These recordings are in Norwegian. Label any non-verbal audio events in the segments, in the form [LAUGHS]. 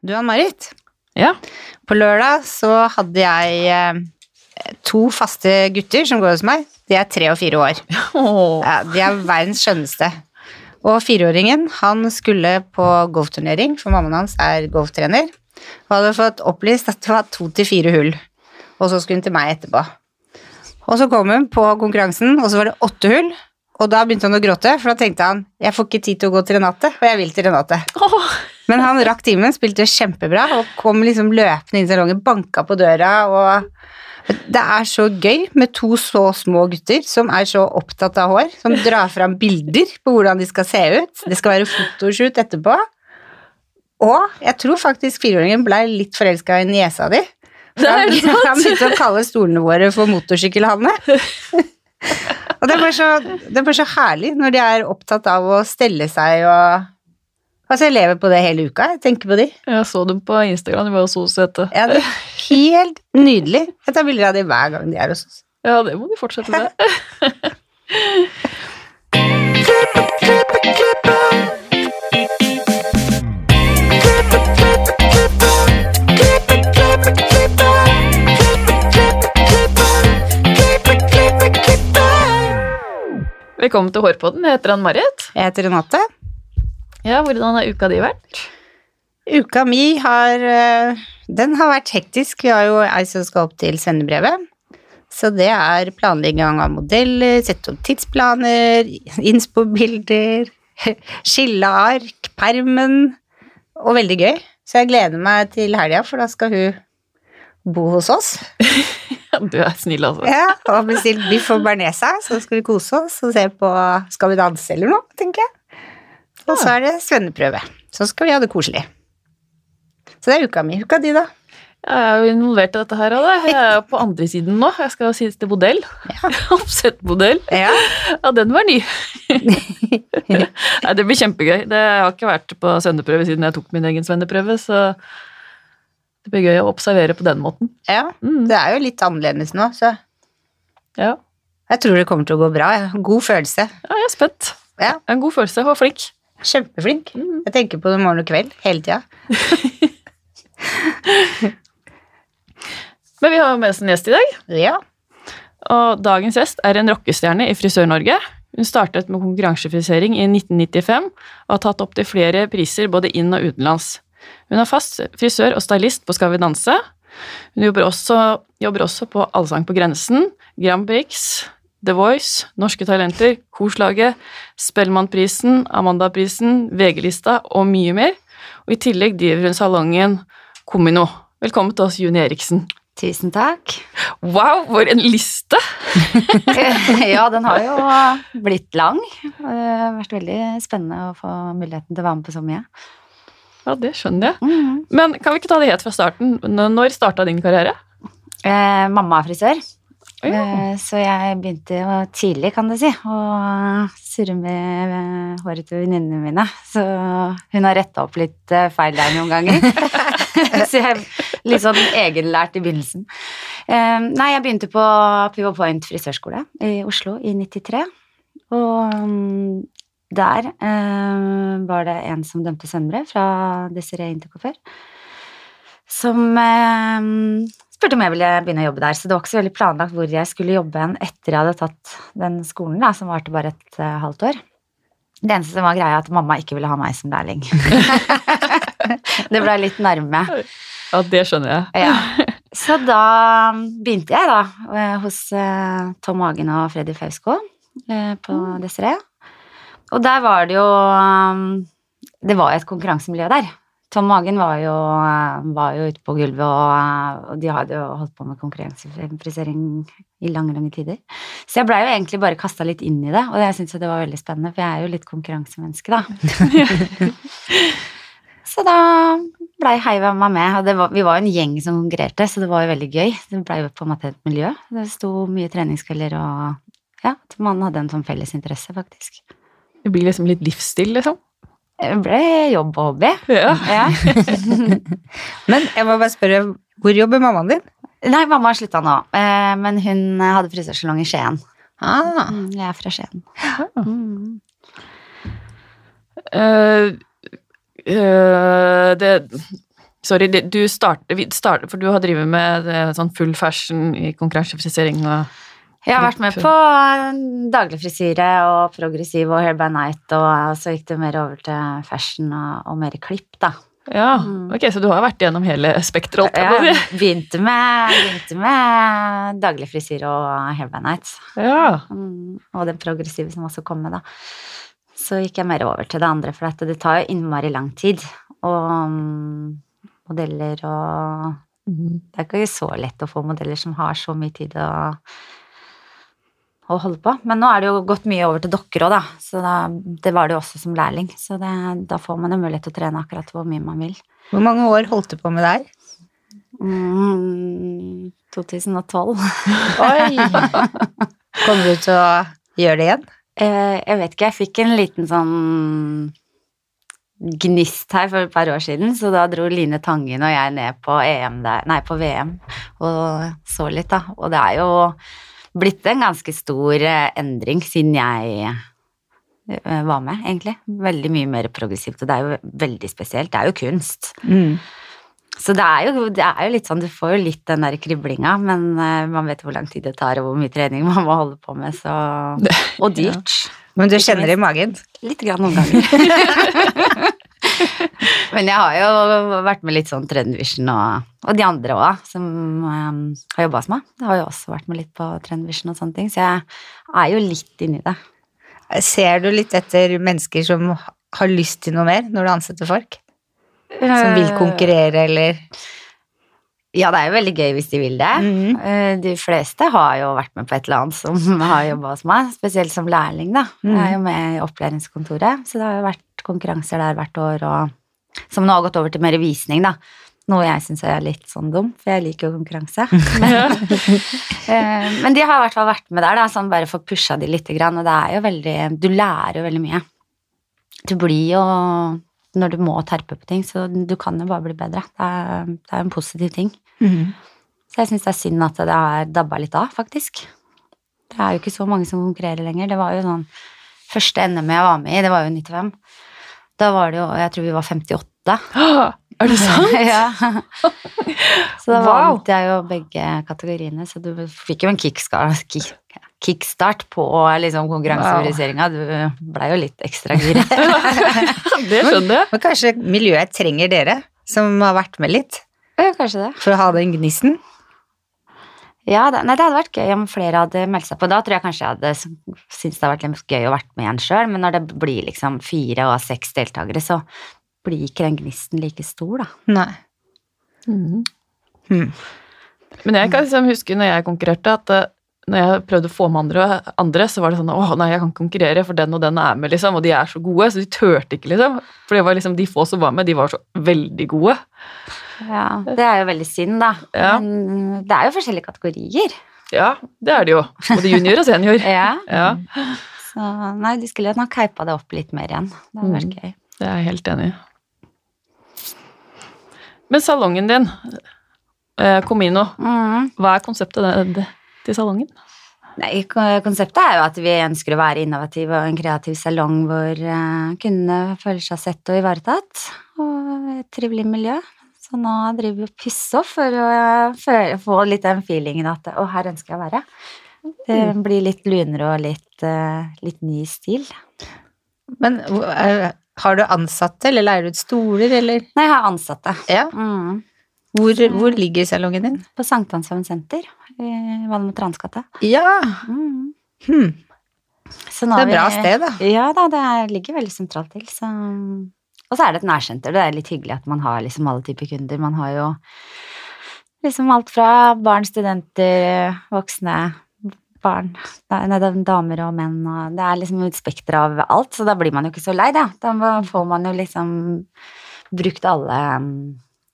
Du, Ann-Marit. Ja. På lørdag så hadde jeg eh, to faste gutter som går hos meg. De er tre og fire år. Oh. Ja, de er verdens skjønneste. Og fireåringen han skulle på golfturnering, for mammaen hans er golftrener, og hadde fått opplyst at det var to til fire hull. Og så skulle hun til meg etterpå. Og så kom hun på konkurransen, og så var det åtte hull. Og da begynte han å gråte, for da tenkte han jeg får ikke tid til å gå til Renate, og jeg vil til Renate. Åh. Men han rakk timen, spilte kjempebra og kom liksom løpende inn i salongen, banka på døra og Det er så gøy med to så små gutter som er så opptatt av hår, som drar fram bilder på hvordan de skal se ut. Det skal være fotoshoot etterpå. Og jeg tror faktisk fireåringen ble litt forelska i niesa di. Han, han begynte å kalle stolene våre for motorsykkelhanne. Og det er, så, det er bare så herlig når de er opptatt av å stelle seg og Altså, jeg lever på det hele uka. Jeg tenker på de. Jeg så dem på Instagram, de var jo så søte. Ja, det er helt nydelig. Jeg tar bilder av de hver gang de er hos oss. Ja, det må de fortsette med. [LAUGHS] Velkommen til Hårpodden. Jeg heter Ann-Marit. Jeg heter Renate. Ja, hvordan har uka di vært? Uka mi har øh, Den har vært hektisk. Vi har jo ei som skal opp til sendebrevet. Så det er planlegging av modeller, sette opp tidsplaner, innspo-bilder, [LAUGHS] skille ark, permen Og veldig gøy. Så jeg gleder meg til helga, for da skal hun bo hos oss. [LAUGHS] Du er snill, altså. Ja, og bestilt biff og bearnesa, så skal vi kose oss og se på Skal vi danse eller noe, tenker jeg. Og så er det svenneprøve. Så skal vi ha det koselig. Så det er uka mi. Uka di, da? Jeg er jo involvert i dette her, og. Jeg er på andre siden nå. Jeg skal jo siste modell. Ja. [LAUGHS] Oppsettmodell. Ja. Ja, den var ny. [LAUGHS] Nei, det blir kjempegøy. Det jeg har ikke vært på svenneprøve siden jeg tok min egen svenneprøve, så det blir gøy å observere på den måten. ja. Mm. Det er jo litt annerledes nå, så Ja. jeg tror det kommer til å gå bra. Jeg God følelse. ja, jeg er spent. Ja. Jeg En god følelse Var flink. Kjempeflink. Mm. Jeg tenker på det morgen og kveld hele tida. [LAUGHS] Men vi har jo med oss en gjest i dag, Ja. og dagens gjest er en rockestjerne i Frisør-Norge. Hun startet med konkurransefrisering i 1995 og har tatt opp til flere priser både inn- og utenlands. Hun er fast frisør og stylist på Skal vi danse. Hun jobber også, jobber også på Allsang på grensen, Grand Prix, The Voice, Norske Talenter, Korslaget, Spellemannprisen, Amandaprisen, VG-lista og mye mer. Og i tillegg driver hun salongen Komino. Velkommen til oss, Juni Eriksen. Tusen takk. Wow, for en liste! [LAUGHS] ja, den har jo blitt lang. Det har vært veldig spennende å få muligheten til å være med på så mye. Ja, det skjønner jeg. Mhm. Men kan vi ikke ta det helt fra starten? Når starta din karriere? Eh, mamma er frisør, ja. eh, så jeg begynte tidlig, kan du si, å surre med håret til venninnene mine. Så hun har retta opp litt eh, feil der noen ganger. [LAUGHS] så jeg litt sånn egenlært i begynnelsen. Eh, nei, jeg begynte på Pivot Point frisørskole i Oslo i 93. Og mm, der var det en som dømte svennebrev fra Desiree Intercoiffeur, som spurte om jeg ville begynne å jobbe der. Så det var ikke så veldig planlagt hvor jeg skulle jobbe hen etter jeg hadde tatt den skolen, da, som varte bare et uh, halvt år. Det eneste som var greia, er at mamma ikke ville ha meg som lærling. [LAUGHS] det blei litt nærme. Ja, det skjønner jeg. Ja. [LAUGHS] Så da begynte jeg da eh, hos uh, Tom Hagen og Freddy Fausko uh, på Desiree. Og der var det jo um, Det var et konkurransemiljø der. Tom Magen var jo, eh, var jo ute på gulvet, og, eh, og de hadde jo holdt på med konkurransefrisering i lange, lange tider. Så jeg blei jo egentlig bare kasta litt inn i det, og jeg syntes det var veldig spennende, for jeg er jo litt konkurransemenneske, da. [LAUGHS] Så da blei heiva meg med, og det var, vi var jo en gjeng som konkurrerte, så det var jo veldig gøy. Det blei jo på en måte et miljø. Det sto mye treningskvelder og ja, man hadde en sånn felles interesse, faktisk. Det blir liksom litt livsstil, liksom. Ble jobb og hobby. Ja. Ja. [LAUGHS] Men jeg må bare spørre, hvor jobber mammaen din? Nei, mamma har slutta nå, eh, men hun hadde frisørsalong i Skien. Ah, Mm, Jeg er fra Skien. Mm. Uh, uh, det Sorry, det- du starter, start, For du har drevet med det, sånn full fashion i konkurransefrisering og Jeg har vært med på daglig frisyre og progressiv og hair by night, og så gikk det mer over til fashion og, og mer klipp, da. Ja, Mm. ok, så du har vært gjennom hele spekteret, Ja, jeg begynte med, begynte med daglig frisyre og hair by night. Ja. Mm, og den progressive som også kom med, da. Så gikk jeg mer over til det andre, for det tar jo innmari lang tid. Og um, modeller og mm. Det er ikke så lett å få modeller som har så mye tid å, å holde på. Men nå er det jo gått mye over til dokker òg, da. Så da, det var det jo også som lærling. Så det, da får man jo mulighet til å trene akkurat hvor mye man vil. Hvor mange år holdt du på med det her? Mm, 2012. Oi! Kommer du til å gjøre det igjen? Eh, jeg vet ikke, jeg fikk en liten sånn gnist her for et par år siden, så da dro Line Tangen og jeg ned på EM der, nei, på VM og så litt, da. Og det er jo blitt en ganske stor eh, endring siden jeg eh, var med, egentlig. Veldig mye mer progressivt, og det er jo veldig spesielt. Det er jo kunst. Så det er, jo, det er jo litt sånn, du får jo litt den der kriblinga, men eh, man vet hvor lang tid det tar, og hvor mye trening [LAUGHS] man må holde på med, så Og [LAUGHS] dyrt. Men du kjenner det i magen? Litt grann noen ganger. [LAUGHS] [LAUGHS] Men jeg har jo vært med litt sånn Trendvision og, og de andre òg, som um, har jobba hos meg. Jeg har jo også vært med litt på Trendvision og sånne ting, så jeg er jo litt inni det. Ser du litt etter mennesker som har lyst til noe mer når du ansetter folk? Som vil konkurrere, eller Ja, det er jo veldig gøy hvis de vil det. Mm -hmm. De fleste har jo vært med på et eller annet som [LAUGHS] har jobba hos meg, spesielt som lærling, da. Jeg er jo med i opplæringskontoret, så det har jo vært konkurranser der hvert år, og som nå har gått over til mer visning, da. Noe jeg syns er litt sånn dum, for jeg liker jo konkurranse. [LAUGHS] [LAUGHS] Eh, Men de har i hvert fall vært med der, da, sånn bare for pusha de lite grann, og det er jo veldig Du lærer jo veldig mye. Du blir jo Når du må terpe på ting, så du kan jo bare bli bedre. Det er, det er en positiv ting. Mm. Så jeg syns det er synd at det har dabba litt av, faktisk. Det er jo ikke så mange som konkurrerer lenger. Det var jo sånn Første NM jeg var med i, det var jo 95. Da var det jo Jeg tror vi var 58. [GASPS] Er det sant? [LAUGHS] ja. [LAUGHS] Så da Wow. vant jeg jo begge kategoriene, så du fikk jo en kickstart, på liksom konkurranseoriseringa. Du blei jo litt ekstra gira. [LAUGHS] Det skjønner jeg. Men kanskje miljøet trenger dere, som har vært med litt, Ja, Kanskje det. for å ha den gnisten? Ja, det, nei, det hadde vært gøy om flere hadde meldt seg på. Da tror jeg kanskje jeg hadde syntes det hadde vært litt gøy å vært med igjen sjøl, men når det blir liksom fire og seks deltakere, så blir ikke den gnisten like stor, da. Nei. Mm. Hmm. Men jeg kan liksom huske når jeg konkurrerte, at eh, når jeg prøvde å få med andre, andre, så var det sånn Å nei, jeg kan ikke konkurrere, for den og den er med, liksom, og de er så gode, så de turte ikke, liksom. For det var liksom de få som var med, de var så veldig gode. Ja, Det er jo veldig synd, da. Ja. Men det er jo forskjellige kategorier. Ja, det er det jo. Både junior og senior. [LAUGHS] Ja. Ja, Så nei, de skulle nok hypa det opp litt mer igjen. Det hadde vært Mm. gøy. det er jeg helt enig i. Men salongen din, eh, Comino, Mm. hva er konseptet til salongen? Nei, konseptet er jo at vi ønsker å være innovative og en kreativ salong hvor eh, kundene føler seg sett og ivaretatt, og et trivelig miljø. Så nå driver vi og pusser opp for å få litt den feelingen at å, her ønsker jeg å være. Det blir litt lunere og litt, eh, litt ny stil. Men har du ansatte, eller leier du ut stoler, eller? Nei, jeg har ansatte. Ja. Mm. Hvor, hvor ligger salongen din? På Sankthanshaugen senter i Valmot Ransgate. Ja, Mm. hmm. Det er et bra sted, da. Ja da, det er, ligger veldig sentralt til. Så. Og så er det et nærsenter. Det er litt hyggelig at man har liksom alle typer kunder. Man har jo liksom alt fra barn, studenter, voksne, barn, nei, det er damer og menn, og det er liksom et spekter av alt, så da blir man jo ikke så lei, da. Da får man jo liksom brukt alle,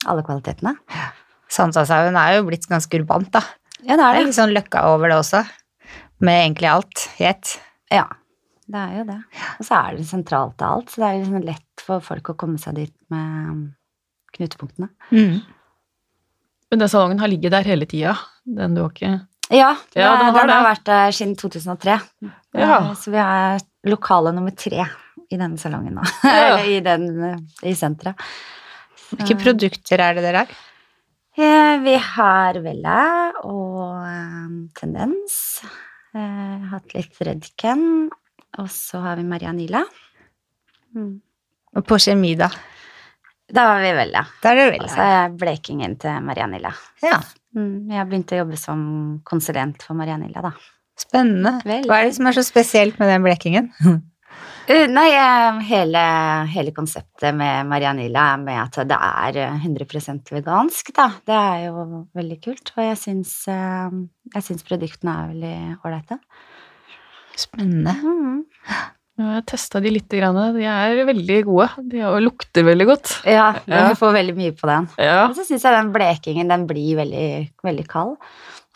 alle kvalitetene. Sankthanshaugen er jo blitt ganske urbant, da. Ja, det Det er litt sånn løkka over det også, med egentlig alt i ett. Ja, det er jo det. Og så er det sentralt til alt, så det er liksom lett for folk å komme seg dit med knutepunktene. Mm. Men den salongen har ligget der hele tida. Den du har ikke Ja, det, Ja, den har den har vært der siden 2003. Ja. Eh, Så vi er lokale nummer tre i denne salongen nå. [LAUGHS] Ja. Eller i, den, i senteret. Hvilke produkter er det dere har? Eh, Vi har Vella og eh, Tendens. Eh, hatt litt Redken. Og så har vi Marianilla. Mm. Og på kjemi, da? Da var vi Vella. Da er det Og vel så er blekingen til Marianilla. Ja, Mm. Jeg begynte å jobbe som konsulent for Marianilla, da. spennende. Vel. Hva er det som er så spesielt med den blekingen? Eh, [LAUGHS] Nei, eh, hele, hele konseptet med Marianilla er med at det er eh, 100% vegansk, da. Det er jo veldig kult, og jeg syns, eh, jeg syns produktene er veldig ålreite. Spennende. Mm. Jeg har testa de lite grann. De er veldig gode. De er- lukter veldig godt. Ja, Ja. får veldig mye på den. Ja. Og så syns jeg den blekingen den blir veldig, veldig kald.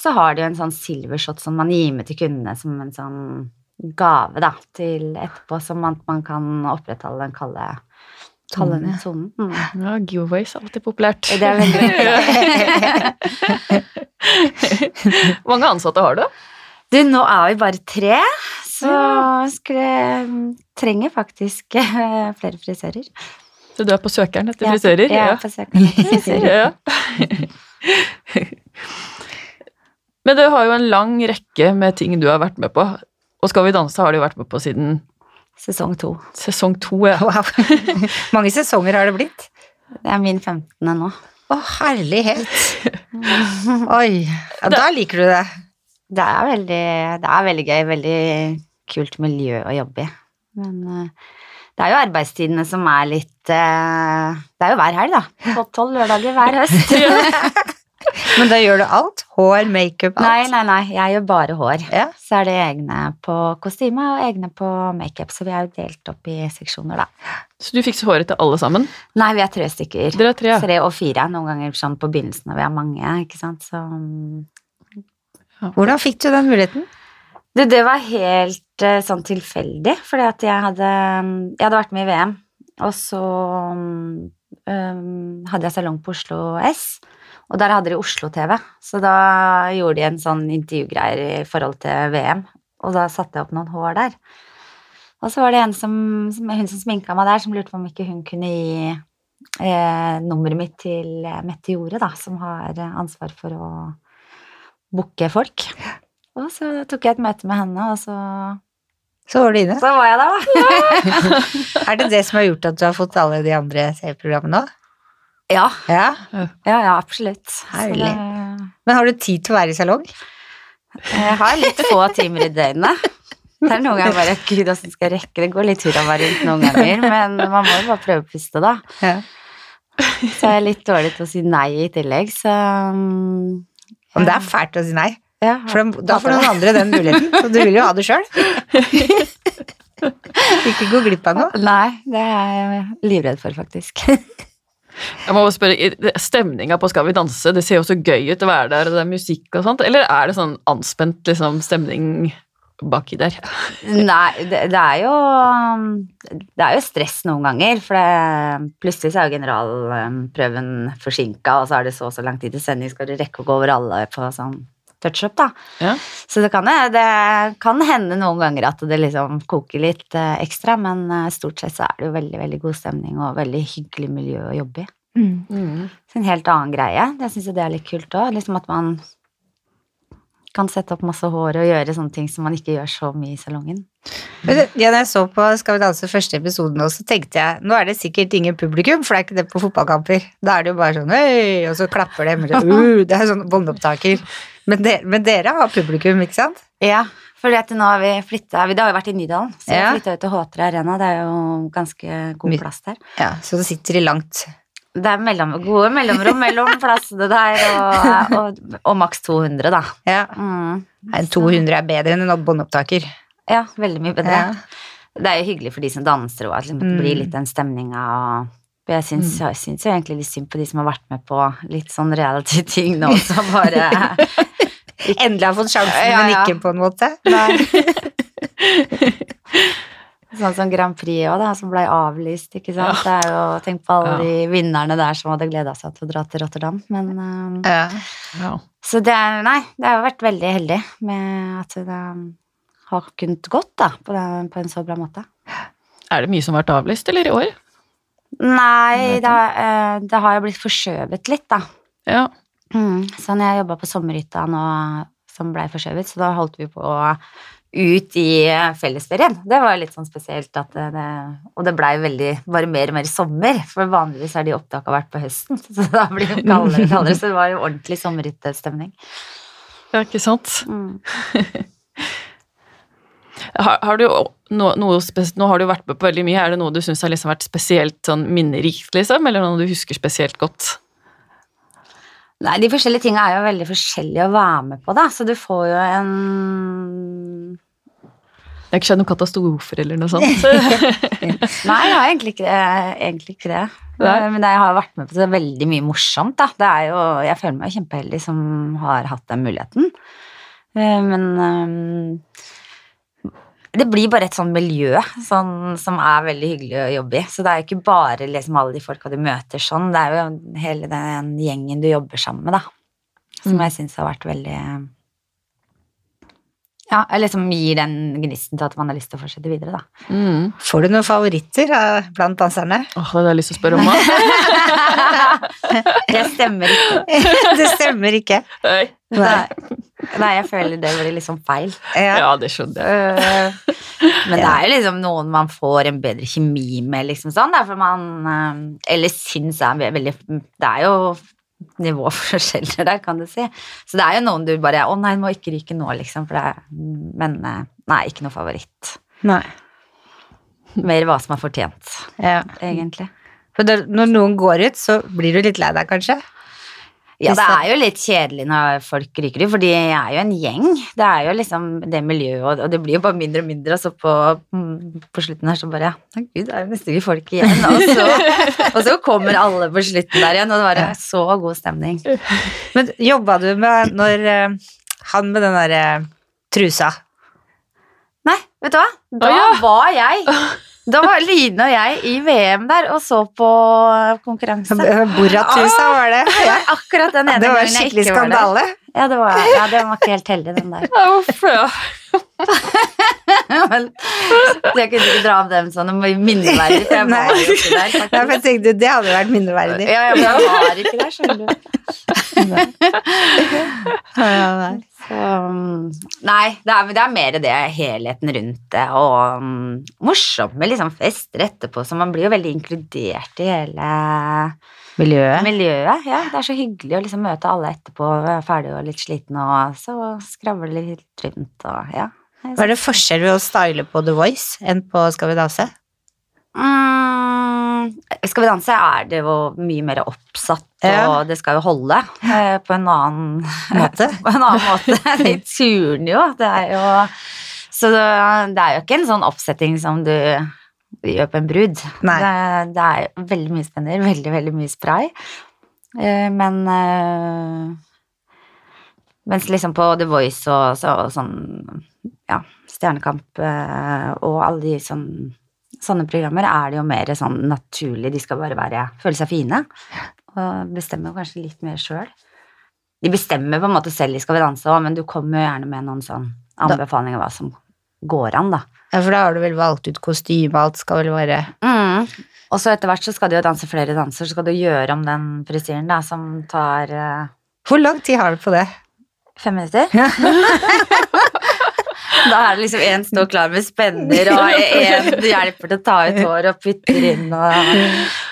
Så har de jo en sånn silvershot som man gir med til kundene som en sånn gave da, til etterpå, som man, man kan opprettholde den kalde kalde ja. sonen. Mm. ja giveaways er alltid populært. Det er veldig [LAUGHS] Hvor mange ansatte har du? Du, nå er vi bare tre, så skulle trenger faktisk eh, flere frisører. Så du er på søkeren etter Ja, frisører? Jeg er på søkeren etter frisører. [LAUGHS] ja. Men du har jo en lang rekke med ting du har vært med på. Og Skal vi danse har du vært med på siden Sesong to. sesong to. Ja. [LAUGHS] Wow. Mange sesonger har det blitt. Det er min 15. nå. Å, herlighet. Oi. Ja, da liker du det. Det er veldig, det er veldig gøy. Veldig kult miljø å jobbe i. Men eh, det er jo arbeidstidene som er litt eh, Det er jo hver helg, da. På tolv lørdager hver [LAUGHS] høst. Men da gjør du alt? Hår, makeup, alt? Nei, nei, nei. Jeg gjør bare hår. Ja. Så er det egne på kostyme og egne på makeup. Så vi er jo delt opp i seksjoner, da. Så du fikser håret til alle sammen? Nei, vi er tre stykker. Dere er tre, ja. Tre og fire. Noen ganger sånn på begynnelsen når vi er mange, ikke sant. Så mm, Hvordan fikk du den muligheten? Du, det var helt eh, sånn tilfeldig, fordi at jeg hadde, jeg hadde vært med i VM, og så um, hadde jeg salong på Oslo S, og der hadde de Oslo TV, så da gjorde de en sånn intervjugreier i forhold til VM, og da satte jeg opp noen hår der. Og så var det en som, som hun som sminka meg der, som lurte på om ikke hun kunne gi eh, nummeret mitt til eh, Mette Jorde, da, som har eh, ansvar for å booke folk. Og så tok jeg et møte med henne, og så, Så var du inne. så var jeg der, da. [LAUGHS] Er det det som har gjort at du har fått alle de andre TV-programmene òg? Ja, Ja. ja, ja absolutt. Herlig. det- Men har du tid til å være i salong? Jeg har litt få timer i døgnet. Det er noen ganger bare Gud, åssen skal jeg rekke det? går litt hurra rundt noen ganger, men man må jo bare prøve å puste, da. Ja. Så jeg er litt dårlig til å si nei i tillegg, så um, Men det er fælt å si nei, ja, for da- får noen andre den muligheten. så du vil jo ha det sjøl. [LAUGHS] Ikke gå glipp av noe. Nei, det er jeg livredd for, faktisk. [LAUGHS] Jeg må spørre, Stemninga på Skal vi danse, det ser jo så gøy ut å være der, og det er musikk og sånt, eller er det sånn anspent liksom, stemning baki der? [LAUGHS] Nei, det, det er jo Det er jo stress noen ganger, for det, plutselig så er jo generalprøven forsinka, og så er det så og så lang tid til sending, skal du rekke å gå over alle på sånn touch-up, da. Ja. Så det kan, det kan hende noen ganger at det liksom koker litt eh, ekstra, men eh, stort sett så er det jo veldig, veldig god stemning og veldig hyggelig miljø å jobbe i. Mm. Så en helt annen greie. Jeg syns jo det er litt kult òg. Liksom at man kan sette opp masse hår og gjøre sånne ting som man ikke gjør så mye i salongen. Men Ja, når jeg så på Skal vi danse første episoden nå, så tenkte jeg nå er det sikkert ingen publikum, for det er ikke det på fotballkamper. Da er det jo bare sånn hei, og så klapper de. Uh, [LAUGHS] det er sånn båndopptaker. Men, de, men dere har publikum, ikke sant? Ja, for nå har vi flytta Det har jo vært i Nydalen, så vi Ja. har flytta ut til H3 Arena. Det er jo ganske god plass der. Ja, Så det sitter de langt. Det er mellom, gode mellomrom mellom plassene der, og, og, og maks 200, da. Ja. Mm. 200 er bedre enn en båndopptaker. Ja, veldig mye bedre. Ja. Det er jo hyggelig for de som danser òg, at liksom, det blir litt den stemninga jeg syns, jeg syns jo egentlig litt synd på de som har vært med på litt sånn reality-ting nå, som bare [LAUGHS] Endelig har fått sjansen, Ja, men ikke på en måte. [LAUGHS] Sånn som Grand Prix òg, som ble avlyst, ikke sant. Det er jo, Tenk på alle Ja. de vinnerne der som hadde gleda seg til å dra til Rotterdam. Men um, Ja. Ja. Så det er Nei, det har vært veldig heldig med at det um, har kunnet gått da, på, den, på en så bra måte. Er det mye som har vært avlyst, eller i år? Nei, det, har- eh, det har jo blitt forskjøvet litt, da. Ja. Mm. sånn, jeg jobba på sommerhytta nå, som blei forskjøvet, så da holdt vi på ut i fellesferien. Det var litt sånn spesielt at det, det Og det blei veldig bare mer og mer sommer, for vanligvis har de opptaka vært på høsten, [LAUGHS] så da blir det kaldere og kaldere, så det var jo ordentlig sommerhyttestemning. ja, ikke sant. Mm. [LAUGHS] Har, har du no, noe spes Nå har du vært med på veldig mye. Er det noe du syns har liksom vært spesielt sånn minnerikt, liksom? Eller noe du husker spesielt godt? Nei, de forskjellige tinga er jo veldig forskjellige å være med på, da, så du får jo en Det har ikke skjedd noen katastrofer eller noe sånt? [LAUGHS] Nei, jeg har egentlig ikke. Egentlig ikke det. Nei. Men jeg har vært med på det veldig mye morsomt, da. Det er jo, jeg føler meg kjempeheldig som har hatt den muligheten. Eh, Men eh, det blir bare et sånn miljø sånn, som er veldig hyggelig å jobbe i. Så det er jo ikke bare liksom alle de folka du møter sånn, det er jo hele den gjengen du jobber sammen med, da. Som Mm. jeg syns har vært veldig Ja, eller som gir den gnisten til at man har lyst til å fortsette videre, da. Mm. Får du noen favoritter eh, blant danserne? Åh, det hadde jeg lyst til å spørre om òg. [LAUGHS] Det stemmer ikke. [LAUGHS] det stemmer ikke. Nei. Nei. Nei, jeg føler det blir liksom feil. Ja. Ja, det skjønner jeg. Øh, Men det er jo liksom noen man får en bedre kjemi med, liksom sånn. Derfor man øh, Eller syns er veldig Det er jo nivåforskjeller [LAUGHS] der, kan du si. Så det er jo noen du bare Å nei, den må ikke ryke nå, liksom. For det er, men øh, nei, ikke noe favoritt. Nei. Mer hva som er fortjent, Ja. egentlig. For når noen går ut, så blir du litt lei deg, kanskje? Ja, det er jo litt kjedelig når folk ryker ut, for de er jo en gjeng. Det er jo liksom det miljøet, og- det blir jo bare mindre og mindre, og så på, på slutten her så bare ja, gud, det er jo nesten ikke folk igjen. Og så, [LAUGHS] og så kommer alle på slutten der igjen, og det var Ja. så god stemning. Men jobba du med når eh, han med den derre trusa Nei, vet du hva? Da oh, ja. var jeg [LAUGHS] Da var Line og jeg i VM der og så på konkurranse. Borat-trusa, var det? Det var akkurat den ene gangen jeg ikke var der. skandale. Ja, det var, ja, det var ikke helt heldig, den der. [LAUGHS] Ja, uff, ja. [LAUGHS] Men, jeg kunne ikke dra av dem sånn minneverdig, for jeg Nei. var jo ikke der. [LAUGHS] Nei, for jeg tenkte det hadde vært minneverdig. Ja, ja, men jeg var ikke der, skjønner du. Ja, nei. Mm, nei, det er, det er mer det helheten rundt det, og um, morsomt med liksom fester etterpå, så man blir jo veldig inkludert i hele Miljøet. miljøet. Ja, det er så hyggelig å liksom møte alle etterpå, ferdig og litt sliten, og så skravle litt rundt, og ja. Var det forskjell ved å style på The Voice enn på Skal vi danse? Mm, skal vi danse er det jo mye mer oppsatt, Ja. og det skal jo holde eh, på en annen [LAUGHS] Måte? [LAUGHS] på en annen måte. [LAUGHS] De turner jo. Det er jo Så det, er jo ikke en sånn oppsetting som du gjør på en brud. Det, det er jo veldig mye spenner, veldig, veldig mye spray. Eh, men eh, Mens liksom på The Voice og, så, og sånn ja, Stjernekamp eh, og alle de sånn Sånne programmer er det jo mer sånn naturlig, de skal bare være, føle seg fine. Og bestemmer kanskje litt mer sjøl. De bestemmer på en måte selv de skal danse òg, men du kommer jo gjerne med noen sånn anbefalinger hva som går an, da. Ja, for da har du vel valgt ut kostyme, alt skal vel være Mm. Og så etter hvert så skal du jo danse flere danser, så skal du gjøre om den frisyren, da, som tar uh... Hvor lang tid har du på det? fem minutter. [LAUGHS] Da er det liksom én står klar med spenner, og én hjelper til å ta ut hår og putter inn og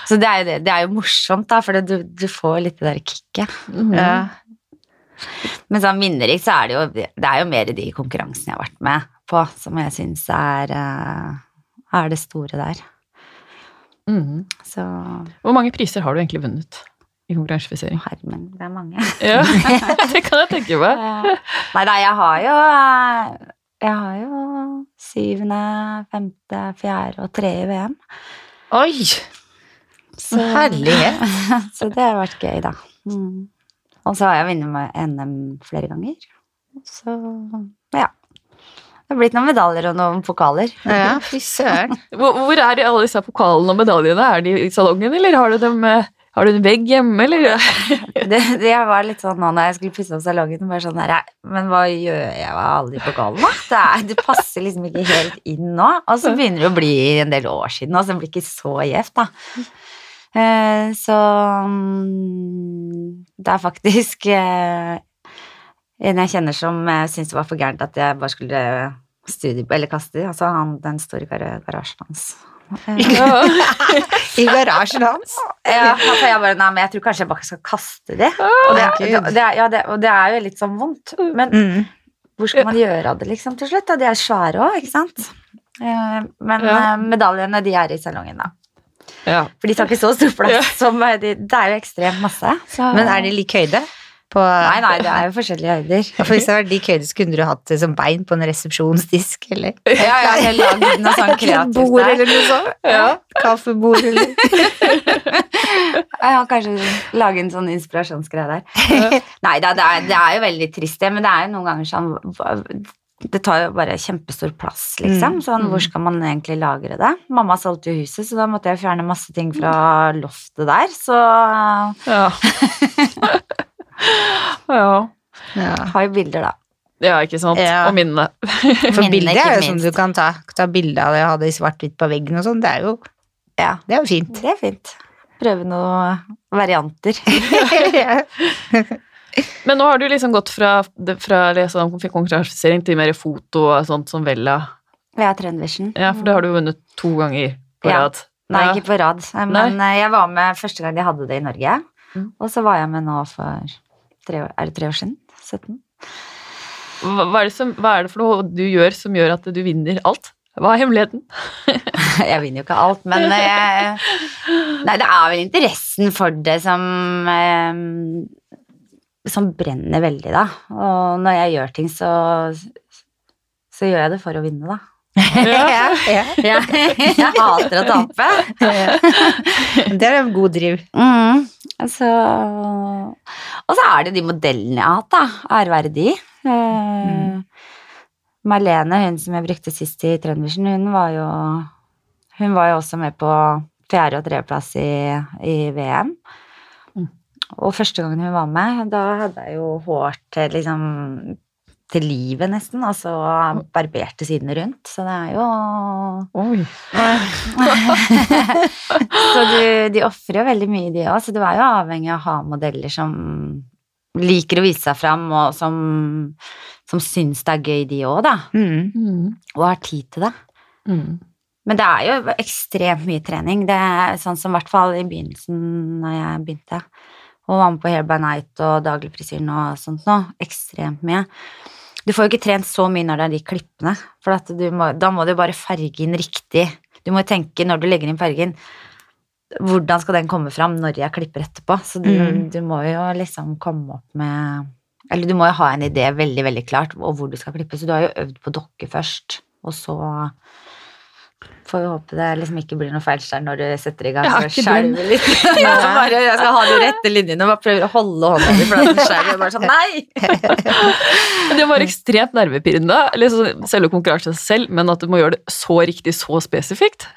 Så det er jo, det. Det er jo morsomt, da, for du, du får litt det der kicket. Mm. Ja. Men sånn minnerikt så er det jo Det er jo mer de konkurransene jeg har vært med på, som jeg syns er, eh, er det store der. Mm. Så Hvor mange priser har du egentlig vunnet i konkurransefisering? hermen, det er mange. Ja, [LAUGHS] det kan jeg tenke meg. Nei, nei, jeg har jo eh, Jeg har jo syvende, femte, fjerde og tredje VM. Oi! Så, Herlighet. [LAUGHS] så det har vært gøy, da. Mm. Og så har jeg vunnet med NM flere ganger. Så ja. Det har blitt noen medaljer og noen pokaler. Ja, fy søren. Hvor, hvor er de alle disse pokalene og medaljene? Er de i salongen, eller har du dem eh, Har du en vegg hjemme, eller? [LAUGHS] Det, det var litt sånn nå når jeg skulle pusse opp salongen, bare sånn her Men hva gjør jeg? Aldri på gallen, da. Det, er, det passer liksom ikke helt inn nå. Og så begynner det å bli en del år siden, og så blir det ikke så gjevt, da. Eh, så mm, det er faktisk eh, en jeg kjenner som eh, syntes det var for gærent at jeg bare skulle studie eller kaste altså han, den store garasjen hans. [LAUGHS] I garasjen hans. Ja, for jeg bare, nei, men jeg tror kanskje jeg bare skal kaste de. Og det, det, det, ja, det, og det er jo litt sånn vondt. Men Mm. hvor skal man gjøre av det liksom til slutt? da? De er svære òg, ikke sant? Eh, Men Ja. eh, medaljene, de er i salongen, da. ja. For de tar ikke så stor plass som eh, de, Det er jo ekstremt masse. Så. Men er de lik høyde? På, Nei, nei, det er jo forskjellige høyder. For hvis det var lik høyde, så kunne du hatt det som bein på en resepsjonsdisk, eller Ja, ja, jeg lagde noe sånn [LAUGHS] kreativt der. bord, eller noe sånt. Ja. Kaffebord, eller Jeg har kanskje lage en sånn inspirasjonsgreie der. [LAUGHS] Nei da, det det er jo veldig trist, det, men det er jo noen ganger sånn Det tar jo bare kjempestor plass, liksom. Mm, Sånn, hvor skal man egentlig lagre det? Mamma solgte jo huset, så da måtte jeg fjerne masse ting fra loftet der, så Ja. [LAUGHS] [LAUGHS] ja. ja. har jo bilder, da. Ja, ikke sant. Ja. Og minnene. [LAUGHS] For Minnene, bildet er jo sånn du kan ta, ta bilde av det og ha det i svart-hvitt på veggen og sånn. Det er jo Ja, det er jo fint. det er fint. Prøve noen varianter. [LAUGHS] Men nå har du liksom gått fra, fra liksom konkurransefisering til mer foto og sånt som Vella. Ja, Trendvision. Ja, for det har du vunnet to ganger på Ja. rad. Nei, ikke på rad. Men Nei. jeg var med første gang de hadde det i Norge. Mm. Og så var jeg med nå for tre er det tre år siden? 17? Hva, hva, er det som, hva er det for noe du gjør som gjør at du vinner alt? Hva er hemmeligheten? [LAUGHS] Jeg vinner jo ikke alt, men eh, Nei, det er vel interessen for det som eh, Som brenner veldig, da. Og når jeg gjør ting, så så gjør jeg det for å vinne, da. Ja, ja. Jeg, jeg hater å tape. Det er en god driv. Mm, altså, og så er det de modellene jeg har hatt, da. Ære være de. Eh, Marlene, hun som jeg brukte sist i Trøndersen, hun var jo Hun var jo også med på fjerde- og tredjeplass i, i VM. Mm. Og første gangen hun var med, da hadde jeg jo hår til liksom til livet, nesten. Altså barberte sidene rundt. Så det er jo Oi. [LAUGHS] så du, de ofrer jo veldig mye, de òg. Så du er jo avhengig av å ha modeller som liker å vise seg fram, og som, som syns det er gøy, de òg, da. Mm. Mm. Og har tid til det. Mm. Men det er jo ekstremt mye trening. Det er sånn som i hvert fall i begynnelsen når jeg begynte. Og var med på Hair by Night og Daglig frisyren og sånt nå. Ekstremt mye. Du får jo ikke trent så mye når det er de klippene, for må, da må du bare farge inn riktig. Du må jo tenke når du legger inn fargen, hvordan skal den komme fram når jeg klipper etterpå? Så du, Mm. du må jo liksom komme opp med Eller du må jo ha en idé veldig, veldig klart, og hvor du skal klippe. Så du har jo øvd på dokke først, og så Får vi håpe det liksom ikke blir noe feilskjær når du setter i gang. Jeg skjelver litt. [LAUGHS] Ja, bare, jeg skal ha de rette linjene og bare prøver å holde hånda di, for den skjelver. Bare sånn, nei! [LAUGHS] Det var ekstremt nervepirrende, Liksom, selve konkurransen selv, men at du må gjøre det så riktig, så spesifikt.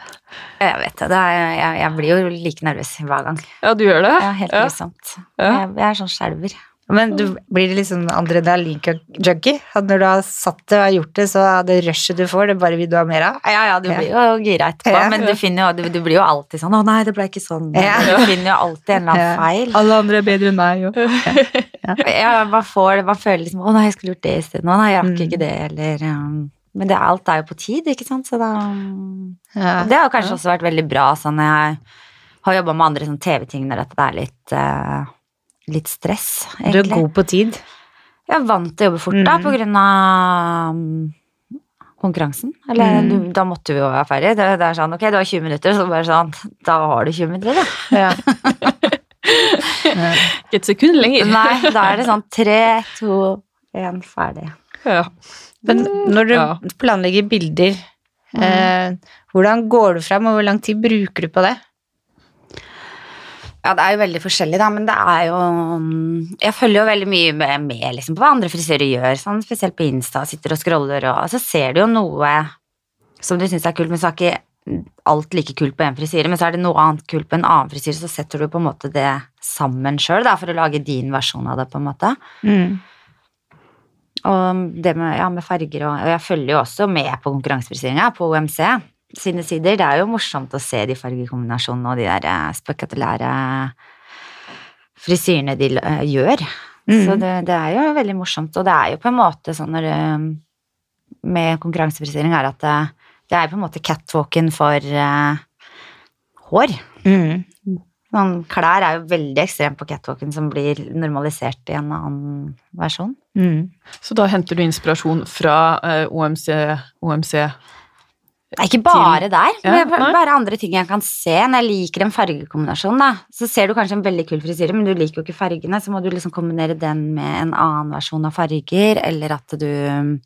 Jeg vet det. det er, jeg, jeg blir jo like nervøs hver gang. Ja, du gjør det? Er helt Ja. grusomt. Ja. Jeg, jeg er sånn skjelver. Men du blir det liksom adrenalin-junkie? Når du har satt det og gjort det, så er det rushet du får, det bare vil du ha mer av? Ja, ja, du blir jo gira etterpå, Ja. men du, jo, du, du blir jo alltid sånn 'Å nei, det ble ikke sånn'. Ja. Du finner jo alltid en eller annen Ja. feil. Alle andre er bedre enn meg, jo. Ja, man, [LAUGHS] får, man føler liksom 'Å nei, jeg skulle gjort det isteden'. 'Å nei, jeg rakk Mm. ikke det', eller um, Men det, alt er jo på tid, ikke sant, så da Ja. Det har kanskje også vært veldig bra sånn jeg har jobba med andre sånn TV-ting når dette er litt, eh, litt stress, Du er god på tid. Jeg er vant til å jobbe fort da, Mm. på grunn av um, konkurransen. Eller Mm. du, da måtte vi jo være ferdig. Det, det er sånn, ok, du har 20 minutter, så bare sånn, da har du 20 minutter, da. [LAUGHS] Ja. Ikke et sekund lenger. Nei, da er det sånn tre, to, én, ferdig. Ja. Men når du Ja. planlegger bilder, eh, hvordan går du fram, og hvor lang tid bruker du på det? Ja, det er jo veldig forskjellig, da, men det er jo Jeg følger jo veldig mye med, med liksom, på hva andre frisører gjør, sånn, spesielt på Insta, sitter og scroller, og så ser du jo noe som du syns er kult, men så er ikke alt like kult på én frisyre, men så er det noe annet kult på en annen frisyre, så setter du på en måte det sammen sjøl, for å lage din versjon av det, på en måte. Mm. Og det med, ja, med farger og, og jeg følger jo også med på konkurransefriseringa på OMC sine sider. Det er jo morsomt å se de fargekombinasjonene og de der eh, spektakulære frisyrene de eh, gjør. Mm. Så det, det er jo veldig morsomt, og det er jo på en måte sånn når det, med konkurransefrisering er at det, det er på en måte catwalken for uh, hår. Mm. Sånn, klær er jo veldig ekstremt på catwalken som blir normalisert i en annen versjon. Mm. Så da henter du inspirasjon fra uh, OMC, OMC Nei, ikke bare der, det men nei. bare andre ting jeg kan se. Når jeg liker en fargekombinasjon, da, så ser du kanskje en veldig kul frisyre, men du liker jo ikke fargene, så må du liksom kombinere den med en annen versjon av farger, eller at du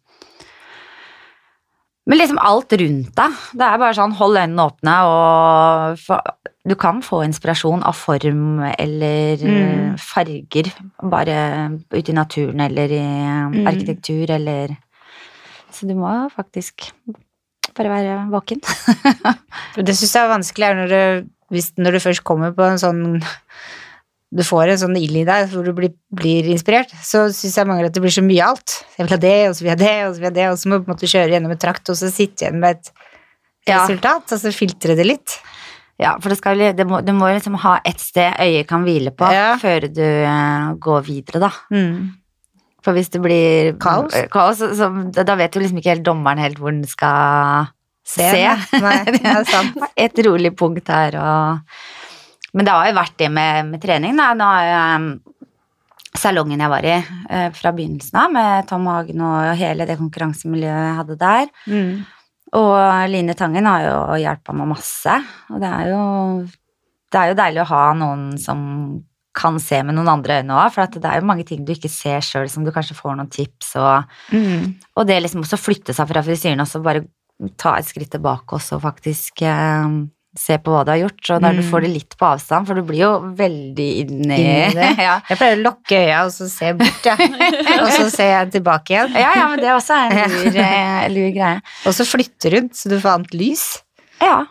Men liksom alt rundt deg. Det er bare sånn, hold øynene åpne, og få- du kan få inspirasjon av form eller Mm. farger, bare ute i naturen eller i Mm. arkitektur, eller Så du må faktisk bare være våken. Det syns jeg er vanskelig når du, hvis, når du først kommer på en sånn Du får en sånn ild i deg hvor du blir, blir inspirert, så syns jeg mangler at det blir så mye alt. Jeg vil ha det, og så vil jeg det, og så vil jeg det, og så må du på en måte kjøre gjennom et trakt, og så sitte igjen med et Ja. resultat, og så filtre det litt. Ja, for det, skal, det må, du må liksom ha et sted øyet kan hvile på Ja. før du eh, går videre, da. Mm. For hvis det blir Kaos? kaos så, da vet jo liksom ikke helt dommeren helt hvor den skal se. Se, nei. [LAUGHS] Det er sant. Et rolig punkt her og Men det har jo vært det med, med trening, da. Nå har jeg um, salongen jeg var i eh, fra begynnelsen av, med Tom Hagen og hele det konkurransemiljøet jeg hadde der. Mm. Og Line Tangen har jo hjulpet meg masse, og det er jo, det er jo deilig å ha noen som kan se med noen andre øyne òg, for at det er jo mange ting du ikke ser sjøl, som du kanskje får noen tips, og, Mm. og det liksom også flytte seg fra frisyren og så bare ta et skritt tilbake og så faktisk eh, se på hva du har gjort, og der du Mm. får det litt på avstand, for du blir jo veldig inni [LAUGHS] det. ja. Jeg pleier å lukke øya og så se bort, ja. [LAUGHS] Og så ser jeg tilbake igjen. ja, ja, men det også er en [LAUGHS] lur, eh, lur greie. Og så flytte rundt, så du får annet lys. Ja.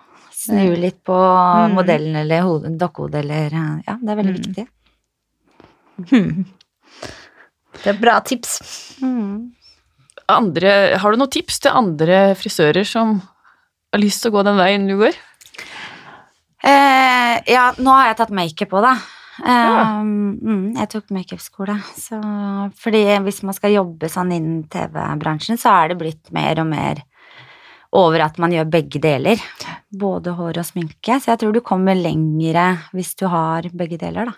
Snu litt på Mm. modellen eller hode- dokkehodet eller Ja, det er veldig Mm. viktig. [LAUGHS] Det er bra tips. andre, Har du noen tips til andre frisører som har lyst til å gå den veien du går? Eh, ja, nå har jeg tatt makeup òg, da. Eh, Ja. mm, jeg tok makeupskole. Så fordi hvis man skal jobbe sånn innen TV-bransjen, så er det blitt mer og mer over at man gjør begge deler. Både hår og sminke. Så jeg tror du kommer lengre hvis du har begge deler, da.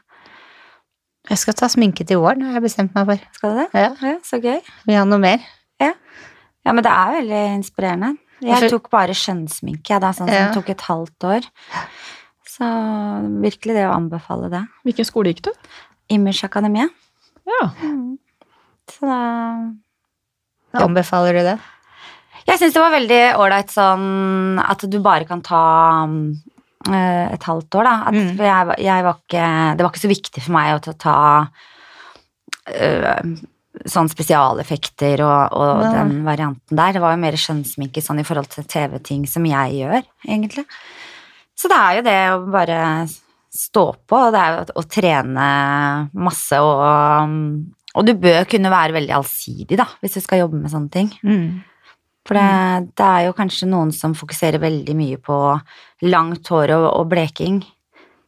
Jeg skal ta sminke til våren, har jeg bestemt meg for. Skal du det? Ja. Ja, så gøy. Vil ha noe mer? Ja, men det er veldig inspirerende. Jeg tok bare skjønnsminke, da, sånn som Ja. tok et halvt år. Så virkelig det å anbefale det. Hvilken skole gikk du? Image-akademiet. Ja. Så da Anbefaler du det? Jeg syns det var veldig ålreit sånn at du bare kan ta eh, et halvt år, da. At, Mm. For jeg, jeg var ikke Det var ikke så viktig for meg å ta, eh, sånn spesialeffekter og, og ja. den varianten der. Det var jo mer skjønnsminke sånn i forhold til TV-ting som jeg gjør, egentlig. Så det er jo det å bare stå på, og det er jo å, trene masse og Og du bør kunne være veldig allsidig, da, hvis du skal jobbe med sånne ting. Mm. For det, det er jo kanskje noen som fokuserer veldig mye på langt hår og, og bleking.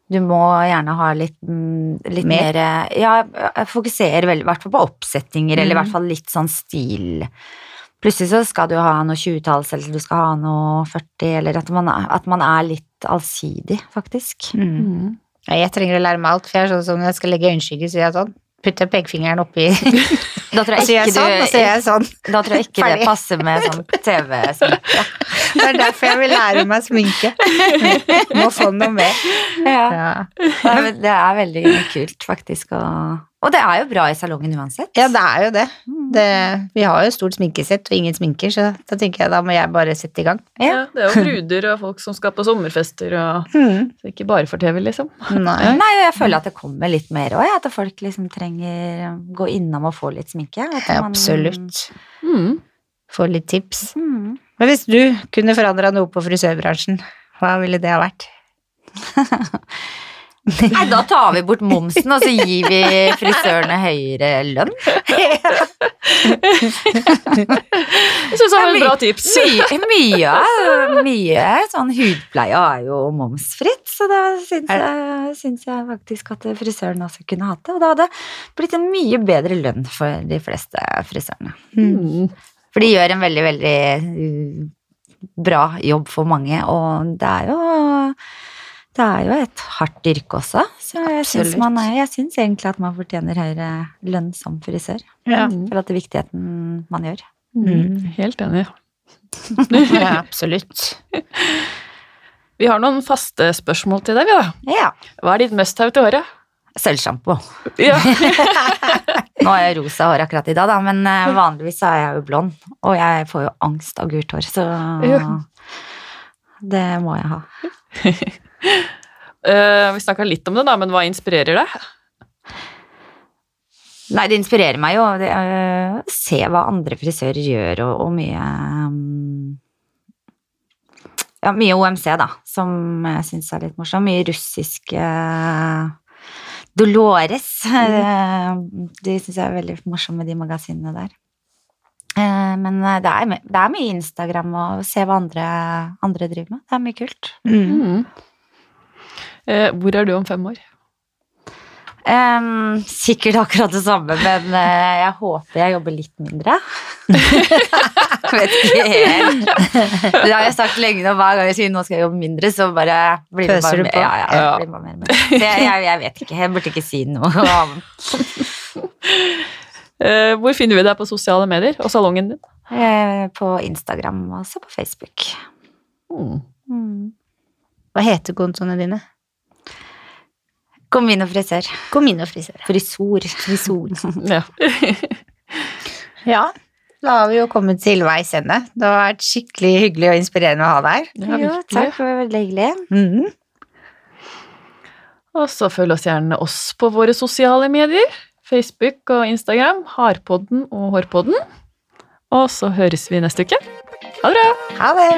Du må gjerne ha litt, mm, litt Mer? mer Ja, fokusere veldig, i hvert fall på oppsettinger, eller i hvert fall litt sånn stil. Plutselig så skal du ha noe 20-talls, eller du skal ha noe 40, eller at man, at man er litt allsidig, faktisk. Mm. Ja, jeg trenger å lære meg alt, for jeg er sånn som når jeg skal legge øyenskygge, så gjør jeg sånn. Putter pekefingeren oppi, [LAUGHS] Da tror jeg jeg sånn, ikke, jeg sånn. du, da tror jeg ikke det passer med sånn TV-sminke. Det er derfor jeg vil lære meg sminke. Må få noe mer. Ja. Ja. Det er veldig kult, faktisk. Og, og det er jo bra i salongen uansett. ja, det er jo det. det. Vi har jo stort sminkesett og ingen sminker, så da tenker jeg da må jeg bare sette i gang. Ja. Ja, det er jo bruder og folk som skal på sommerfester, og Mm. så ikke bare for TV, liksom. Nei. Nei, jeg føler at det kommer litt mer òg, at folk liksom trenger gå innom og få litt sminke. At man- Absolutt. Mm. Få litt tips. Mm. Men hvis du kunne forandra noe på frisørbransjen, hva ville det ha vært? [LAUGHS] Nei, da tar vi bort momsen, og så gir vi frisørene høyere lønn. [LAUGHS] Jeg syns det var et bra tips. Mye, mye, mye sånn hudpleie er jo momsfritt, så da syns jeg, syns jeg faktisk at frisøren også kunne hatt det. Og da hadde det blitt en mye bedre lønn for de fleste frisørene. Mm. For de gjør en veldig, veldig uh, bra jobb for mange, og det er jo det er jo et hardt yrke også, så jeg syns, man jeg syns egentlig at man fortjener høyere lønn som frisør. Ja. For at det er viktigheten man gjør. Mm. Helt enig. [LAUGHS] ja, absolutt. Vi har noen faste spørsmål til deg, vi da. Ja. Hva er ditt must-have til håret? Sølvsjampo. Ja. [LAUGHS] Nå har jeg rosa hår akkurat i dag, da, men eh, vanligvis er jeg jo blond. Og jeg får jo angst av gult hår, så Ja. det må jeg ha. uh, [LAUGHS] vi snakka litt om det, da, men hva inspirerer deg? Nei, det inspirerer meg jo å se hva andre frisører gjør, og, og mye um, Ja, mye OMC, da, som jeg syns er litt morsomt. Mye russiske Dolores. eh, De syns jeg er veldig morsomme, de magasinene der. Eh, Men eh, det er, my- det er mye Instagram og se hva andre, andre driver med. Det er mye kult. Mm. Mm. Eh, hvor er du om fem år? Em, sikkert akkurat det samme, men uh, jeg håper jeg jobber litt mindre. [LAUGHS] Vet ikke helt. Det har jeg sagt lenge nå, hver gang jeg sier nå skal jeg jobbe mindre, så bare blir det bare mer. Ja, ja, Ja. blir bare mer, med. Jeg, jeg, jeg vet ikke, jeg burde ikke si noe annet. Eh, hvor finner vi deg på sosiale medier og salongen din? Uh, På Instagram og også på Facebook. Mm. Mm. Hva heter kontoene dine? Kom inn og frisør. og frisør. Frisor. Ja. Ja, da har vi jo kommet til veis ende. Det har vært skikkelig hyggelig og inspirerende å ha deg her. Ja, virkelig. takk, det var veldig hyggelig. Mhm. Og så følg oss gjerne oss på våre sosiale medier. Facebook og Instagram. Harpodden og Hårpodden. Og så høres vi neste uke. Ha det bra! Ha det!